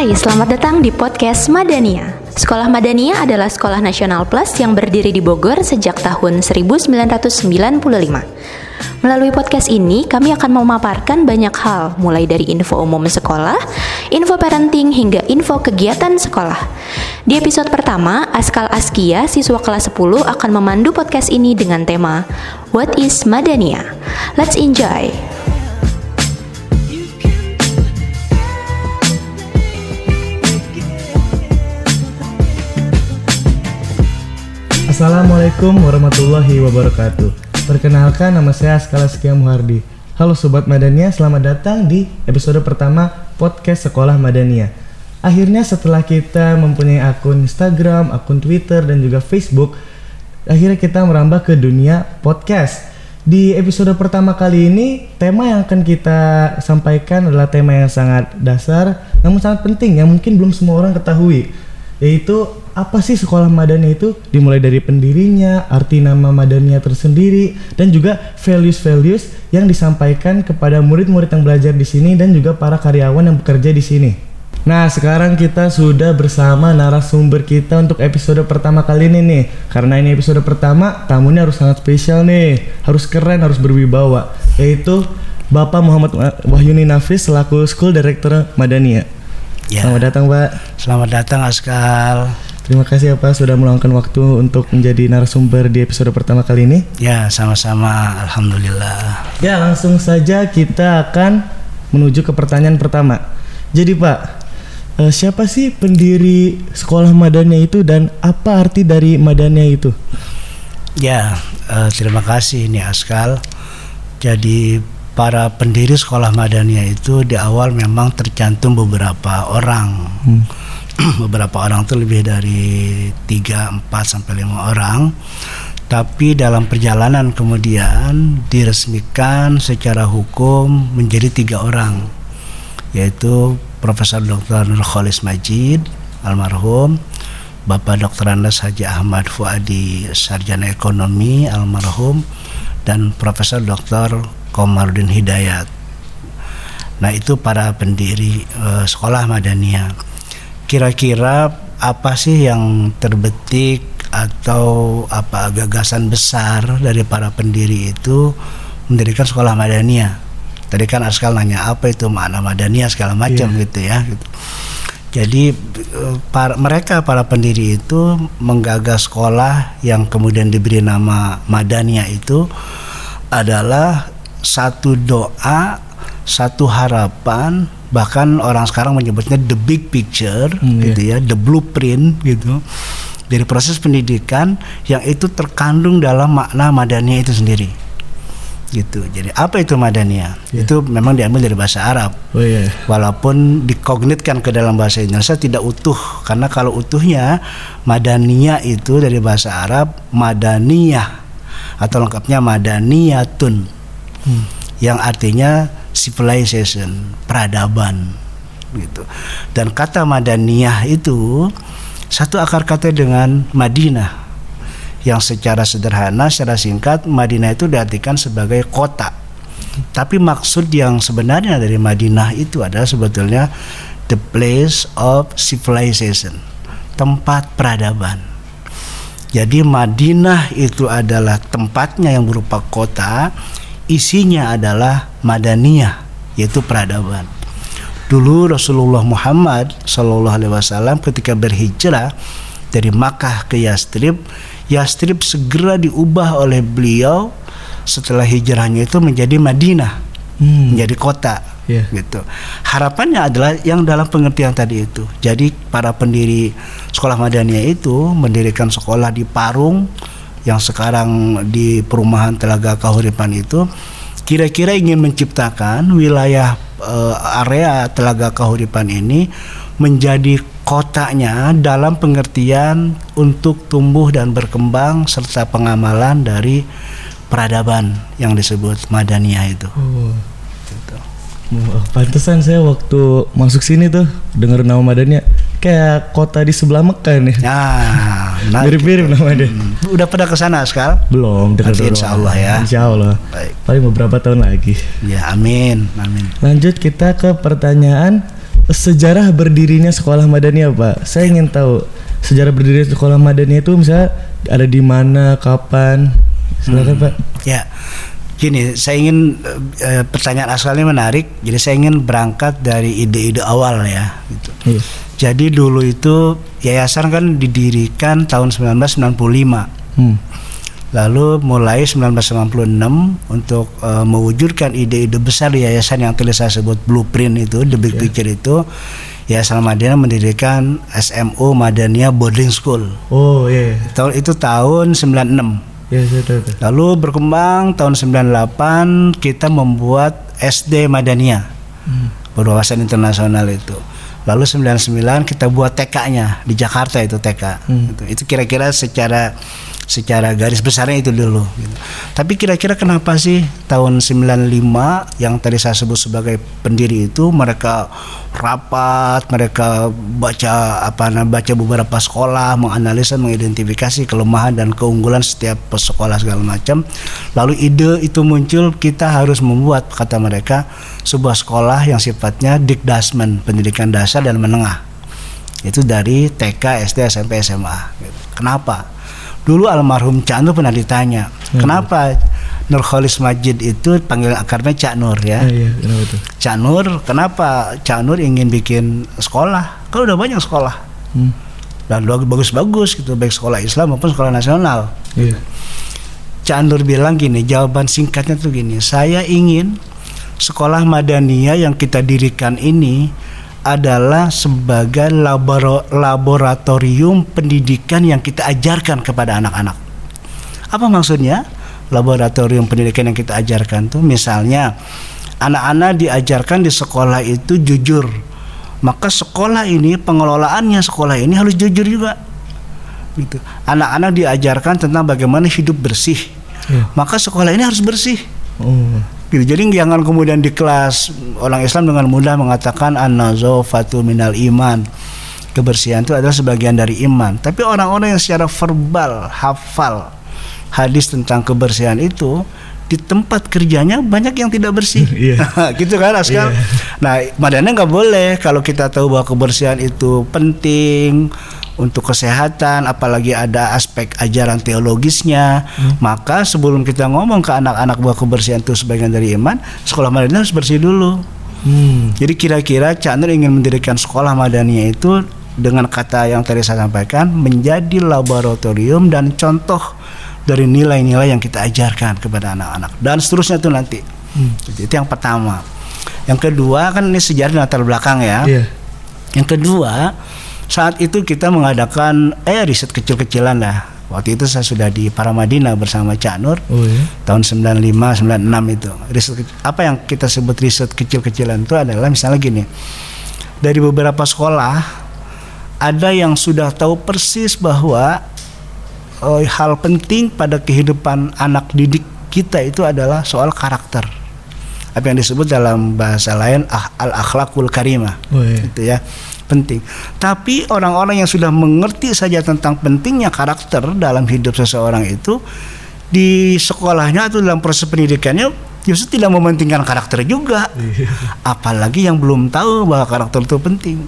Hai, selamat datang di podcast Madania. Sekolah Madania adalah sekolah nasional plus yang berdiri di Bogor sejak tahun 1995. Melalui podcast ini, kami akan memaparkan banyak hal, mulai dari info umum sekolah, info parenting, hingga info kegiatan sekolah. Di episode pertama, Askal Askia, siswa kelas 10 akan memandu podcast ini dengan tema What is Madania? Let's enjoy! Assalamualaikum warahmatullahi wabarakatuh. Perkenalkan nama saya Askala Sekia Muhardi. Halo Sobat Madania, selamat datang di episode pertama podcast Sekolah Madania. Akhirnya setelah kita mempunyai akun Instagram, akun Twitter, dan juga Facebook, akhirnya kita merambah ke dunia podcast. Di episode pertama kali ini, tema yang akan kita sampaikan adalah tema yang sangat dasar, namun sangat penting yang mungkin belum semua orang ketahui, yaitu apa sih sekolah Madania itu dimulai dari pendirinya, arti nama Madania tersendiri dan juga values-values yang disampaikan kepada murid-murid yang belajar di sini dan juga para karyawan yang bekerja di sini. Nah, sekarang kita sudah bersama narasumber kita untuk episode pertama kali ini nih. Karena ini episode pertama, tamunya harus sangat spesial nih. Harus keren, harus berwibawa. Yaitu Bapak Muhammad Wahyuni Nafis selaku School Director Madania. Ya. Selamat datang, Pak. Selamat datang Askal. Terima kasih ya Pak sudah meluangkan waktu untuk menjadi narasumber di episode pertama kali ini. Ya, sama-sama. Alhamdulillah. Ya, langsung saja kita akan menuju ke pertanyaan pertama. Jadi Pak, eh, siapa sih pendiri sekolah Madania itu dan apa arti dari Madania itu? Ya, eh, terima kasih ini Askal. Jadi para pendiri sekolah Madania itu di awal memang tercantum beberapa orang. Hmm. beberapa orang itu lebih dari 3, 4 sampai 5 orang. Tapi dalam perjalanan kemudian diresmikan secara hukum menjadi tiga orang, yaitu Profesor Dr. Nurholis Majid almarhum, Bapak Dr. Andes Haji Ahmad Fuadi Sarjana Ekonomi almarhum, dan Profesor Dr. Komarudin Hidayat. Nah itu para pendiri uh, sekolah Madania kira-kira apa sih yang terbetik atau apa gagasan besar dari para pendiri itu mendirikan sekolah Madania. Tadi kan Askal nanya apa itu makna Madania segala macam yeah. gitu ya. Gitu. Jadi para, mereka para pendiri itu menggagas sekolah yang kemudian diberi nama Madania itu adalah satu doa, satu harapan bahkan orang sekarang menyebutnya the big picture hmm, gitu yeah. ya the blueprint gitu dari proses pendidikan yang itu terkandung dalam makna madania itu sendiri gitu jadi apa itu madania yeah. itu memang diambil dari bahasa Arab oh, yeah. walaupun dikognitkan ke dalam bahasa Indonesia tidak utuh karena kalau utuhnya madania itu dari bahasa Arab madaniyah atau lengkapnya madaniyatun hmm. yang artinya civilization, peradaban gitu. Dan kata Madaniyah itu satu akar kata dengan Madinah yang secara sederhana, secara singkat Madinah itu diartikan sebagai kota. Tapi maksud yang sebenarnya dari Madinah itu adalah sebetulnya the place of civilization, tempat peradaban. Jadi Madinah itu adalah tempatnya yang berupa kota isinya adalah madaniyah yaitu peradaban. Dulu Rasulullah Muhammad Shallallahu Alaihi Wasallam ketika berhijrah dari Makkah ke Yastrib, Yastrib segera diubah oleh beliau setelah hijrahnya itu menjadi Madinah, hmm. menjadi kota. Yeah. gitu. Harapannya adalah yang dalam pengertian tadi itu. Jadi para pendiri sekolah Madaniyah itu mendirikan sekolah di Parung yang sekarang di perumahan Telaga Kahuripan itu kira-kira ingin menciptakan wilayah uh, area Telaga Kahuripan ini menjadi kotanya dalam pengertian untuk tumbuh dan berkembang serta pengamalan dari peradaban yang disebut Madaniyah itu. Oh. Gitu. Pantesan saya waktu masuk sini tuh dengar nama Madaniyah kayak kota di sebelah Mekah nih. Nah, mirip-mirip namanya. Hmm. Udah pada ke sana sekal? Belum, Nanti insya Allah ya. Insya Allah. Baik. Paling beberapa tahun lagi. Ya, amin, amin. Lanjut kita ke pertanyaan sejarah berdirinya sekolah Madaniyah Pak. Saya ingin tahu sejarah berdirinya sekolah Madaniyah itu misalnya ada di mana, kapan? Silakan Pak. Ya, gini, saya ingin eh, pertanyaan asalnya menarik. Jadi saya ingin berangkat dari ide-ide awal ya. Gitu. Iya. Jadi dulu itu yayasan kan didirikan tahun 1995. Hmm. Lalu mulai 1996 untuk eh, mewujudkan ide-ide besar di yayasan yang tadi saya sebut blueprint itu, the big Ya. picture itu, Yayasan Madinah mendirikan SMU Madaniyah Boarding School. Oh iya. iya. Tahun itu tahun 96. Ya saya tahu. tahu. Lalu berkembang tahun 98 kita membuat SD Madaniyah berwawasan internasional itu. Lalu 99 kita buat TK-nya di Jakarta itu TK. Hmm. Itu, itu kira-kira secara secara garis besarnya itu dulu. gitu. Tapi kira-kira kenapa sih tahun 95 yang tadi saya sebut sebagai pendiri itu mereka rapat, mereka baca apa baca beberapa sekolah, menganalisa, mengidentifikasi kelemahan dan keunggulan setiap sekolah segala macam. Lalu ide itu muncul kita harus membuat kata mereka sebuah sekolah yang sifatnya dikdasmen, pendidikan dasar dan menengah. Itu dari TK, SD, SMP, SMA. gitu. Kenapa? Dulu almarhum Cak Nur pernah ditanya, kenapa Nurholis Majid itu panggil akarnya Cak Nur ya? Ah, iya, kenapa tuh? Cak Nur, kenapa Cak Nur ingin bikin sekolah? Kan udah banyak sekolah Hmm. dan bagus-bagus gitu, baik sekolah Islam maupun sekolah nasional. Iya. Cak Nur bilang gini, jawaban singkatnya tuh gini, saya ingin sekolah Madaniyah yang kita dirikan ini adalah sebagai laboro- laboratorium pendidikan yang kita ajarkan kepada anak-anak. Apa maksudnya? Laboratorium pendidikan yang kita ajarkan tuh misalnya anak-anak diajarkan di sekolah itu jujur. Maka sekolah ini pengelolaannya sekolah ini harus jujur juga. Gitu. Anak-anak diajarkan tentang bagaimana hidup bersih. Iya. Maka sekolah ini harus bersih. Oh. Gitu. Jadi jangan kemudian di kelas orang Islam dengan mudah mengatakan an-nazafatu minal iman. Kebersihan itu adalah sebagian dari iman. Tapi orang-orang yang secara verbal hafal hadis tentang kebersihan itu di tempat kerjanya banyak yang tidak bersih. Iya. gitu kan Askal. Iya. Nah, madanya nggak boleh kalau kita tahu bahwa kebersihan itu penting untuk kesehatan, apalagi ada aspek ajaran teologisnya. Maka sebelum kita ngomong ke anak-anak bahwa kebersihan itu sebagian dari iman, sekolah Madaniyah harus bersih dulu. Hmm. Jadi kira-kira Cak Nur ingin mendirikan sekolah Madaniyah itu dengan kata yang tadi saya sampaikan menjadi laboratorium dan contoh dari nilai-nilai yang kita ajarkan kepada anak-anak dan seterusnya itu nanti. Hmm. Jadi, itu yang pertama. Yang kedua kan ini sejarah dan latar belakang ya. Iya. Yang kedua, saat itu kita mengadakan eh riset kecil-kecilan lah. Waktu itu saya sudah di Paramadina bersama Cak Nur Oh ya. tahun 95 96 itu. Riset apa yang kita sebut riset kecil-kecilan itu adalah misalnya gini. Dari beberapa sekolah ada yang sudah tahu persis bahwa eh, hal penting pada kehidupan anak didik kita itu adalah soal karakter. Apa yang disebut dalam bahasa lain ah, al-akhlakul karimah Oh iya. gitu ya penting. Tapi orang-orang yang sudah mengerti saja tentang pentingnya karakter dalam hidup seseorang itu di sekolahnya atau dalam proses pendidikannya justru tidak mementingkan karakter juga. Apalagi yang belum tahu bahwa karakter itu penting.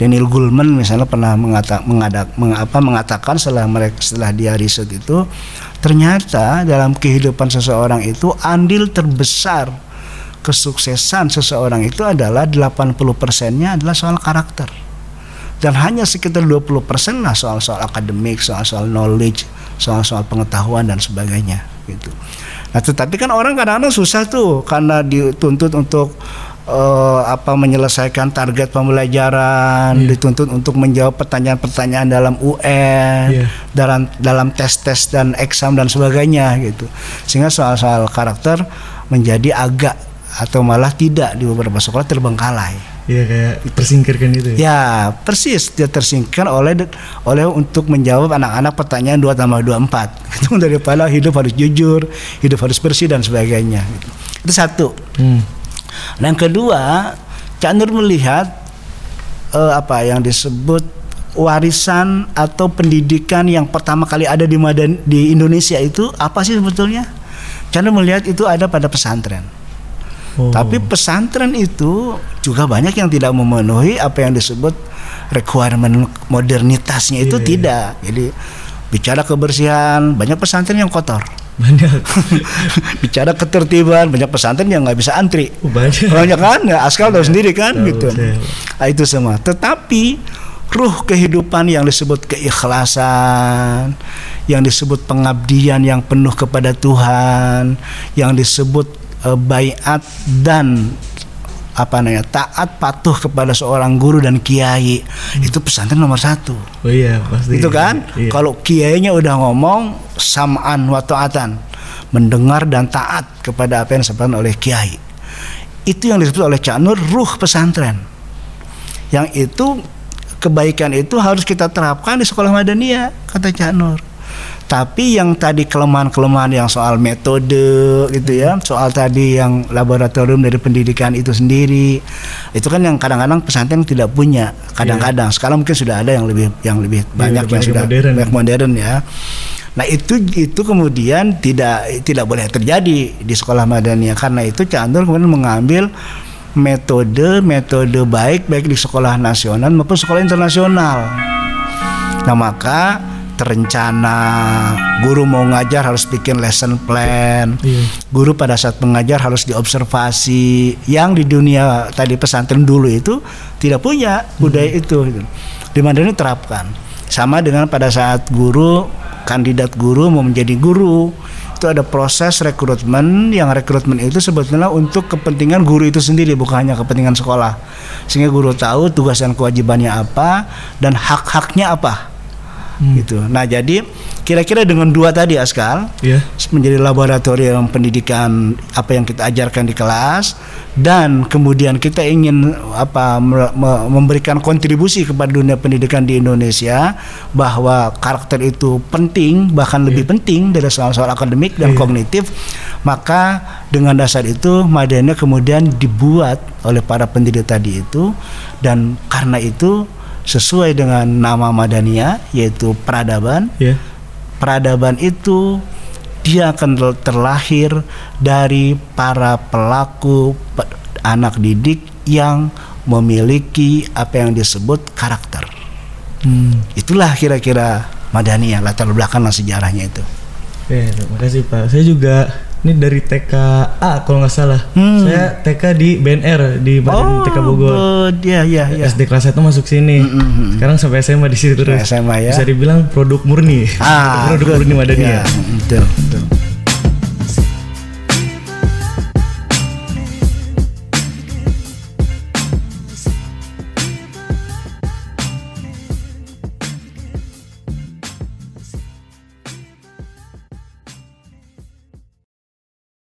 Daniel Goleman misalnya pernah mengata, mengadak, meng- apa, mengatakan setelah mereka setelah dia riset itu ternyata dalam kehidupan seseorang itu andil terbesar kesuksesan seseorang itu adalah 80 persennya adalah soal karakter dan hanya sekitar 20 persen lah soal-soal akademik, soal-soal knowledge, soal-soal pengetahuan dan sebagainya gitu. Nah tetapi kan orang kadang-kadang susah tuh karena dituntut untuk eh, apa menyelesaikan target pembelajaran, Iya. dituntut untuk menjawab pertanyaan-pertanyaan dalam UN, Iya. dalam dalam tes-tes dan eksam dan sebagainya gitu. Sehingga soal-soal karakter menjadi agak atau malah tidak di beberapa sekolah terbengkalai. Iya kayak tersingkirkan itu ya. Ya, persis dia tersingkir oleh oleh untuk menjawab anak-anak pertanyaan 2 tambah 2 4. Itu daripada hidup harus jujur, hidup harus bersih dan sebagainya. Itu satu. Hmm. Nah, yang kedua, Cak Nur melihat eh, apa yang disebut warisan atau pendidikan yang pertama kali ada di Madan di Indonesia itu apa sih sebetulnya? Cak Nur melihat itu ada pada pesantren. Oh. Tapi pesantren itu juga banyak yang tidak memenuhi apa yang disebut requirement modernitasnya itu Iya, iya. tidak. Jadi bicara kebersihan banyak pesantren yang kotor. Banyak. bicara ketertiban banyak pesantren yang nggak bisa antri. Oh, banyak. Banyak kan? Ya, Askal tahu sendiri kan Tahu, gitu. saya. Nah, itu semua. Tetapi ruh kehidupan yang disebut keikhlasan, yang disebut pengabdian yang penuh kepada Tuhan, yang disebut eh, baiat dan apa namanya taat patuh kepada seorang guru dan kiai. Itu pesantren nomor satu. Oh iya, pasti. itu kan? Iya. kalau kiainya udah ngomong sam'an wa ta'atan. Mendengar dan taat kepada apa yang disampaikan oleh kiai. Itu yang disebut oleh Cak Nur ruh pesantren. Yang itu kebaikan itu harus kita terapkan di sekolah madaniyah kata Cak Nur tapi yang tadi kelemahan-kelemahan yang soal metode gitu ya soal tadi yang laboratorium dari pendidikan itu sendiri itu kan yang kadang-kadang pesantren tidak punya kadang-kadang. Sekarang mungkin sudah ada yang lebih yang lebih banyak udah yang banyak sudah modern. banyak modern ya. Nah itu itu kemudian tidak tidak boleh terjadi di sekolah madaniyah. Karena itu Cak Nur kemudian mengambil metode metode baik baik di sekolah nasional maupun sekolah internasional. Nah maka terencana guru mau ngajar harus bikin lesson plan. Iya. Guru pada saat mengajar harus diobservasi. Yang di dunia tadi pesantren dulu itu tidak punya budaya itu. gitu. Di mana ini terapkan. Sama dengan pada saat guru kandidat guru mau menjadi guru itu ada proses rekrutmen yang rekrutmen itu sebetulnya untuk kepentingan guru itu sendiri bukan hanya kepentingan sekolah sehingga guru tahu tugas dan kewajibannya apa dan hak-haknya apa Hmm. gitu. Nah jadi kira-kira dengan dua tadi Askal Iya. menjadi laboratorium pendidikan apa yang kita ajarkan di kelas dan kemudian kita ingin apa me- me- memberikan kontribusi kepada dunia pendidikan di Indonesia bahwa karakter itu penting bahkan lebih penting dari soal-soal akademik dan Iya. kognitif maka dengan dasar itu Madania kemudian dibuat oleh para pendiri tadi itu dan karena itu sesuai dengan nama Madania yaitu peradaban Iya. peradaban itu dia akan ter- terlahir dari para pelaku pe- anak didik yang memiliki apa yang disebut karakter. Hmm. Itulah kira-kira Madaniyah latar belakang sejarahnya itu. Oke, terima kasih Pak. Saya juga ini dari TKA kalau nggak salah. Hmm. Saya TK di BNR di Badan TK Bogor. good. ya ya ya. SD kelas 1 masuk sini. Mm-mm. Sekarang sampai SMA di situ terus. SMA ya. Bisa dibilang produk murni. Ah, produk good. murni Madaniyah. Ya, betul.